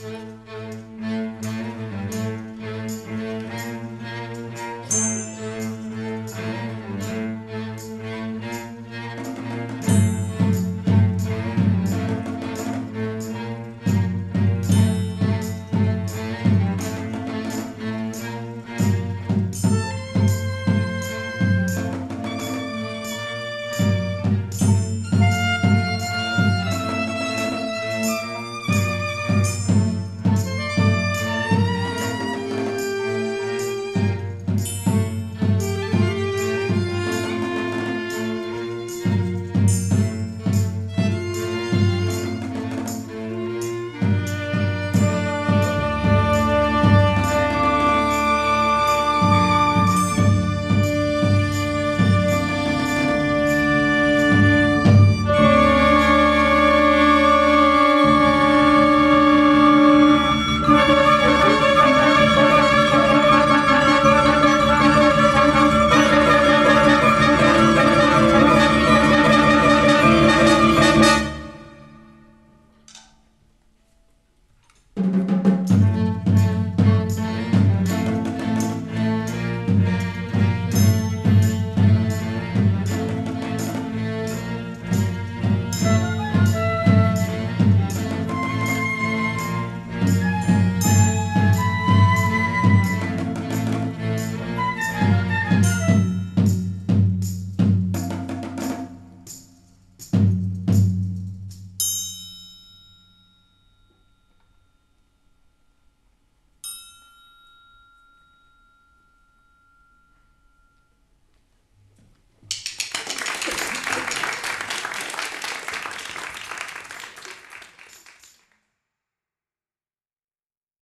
Mm-hmm.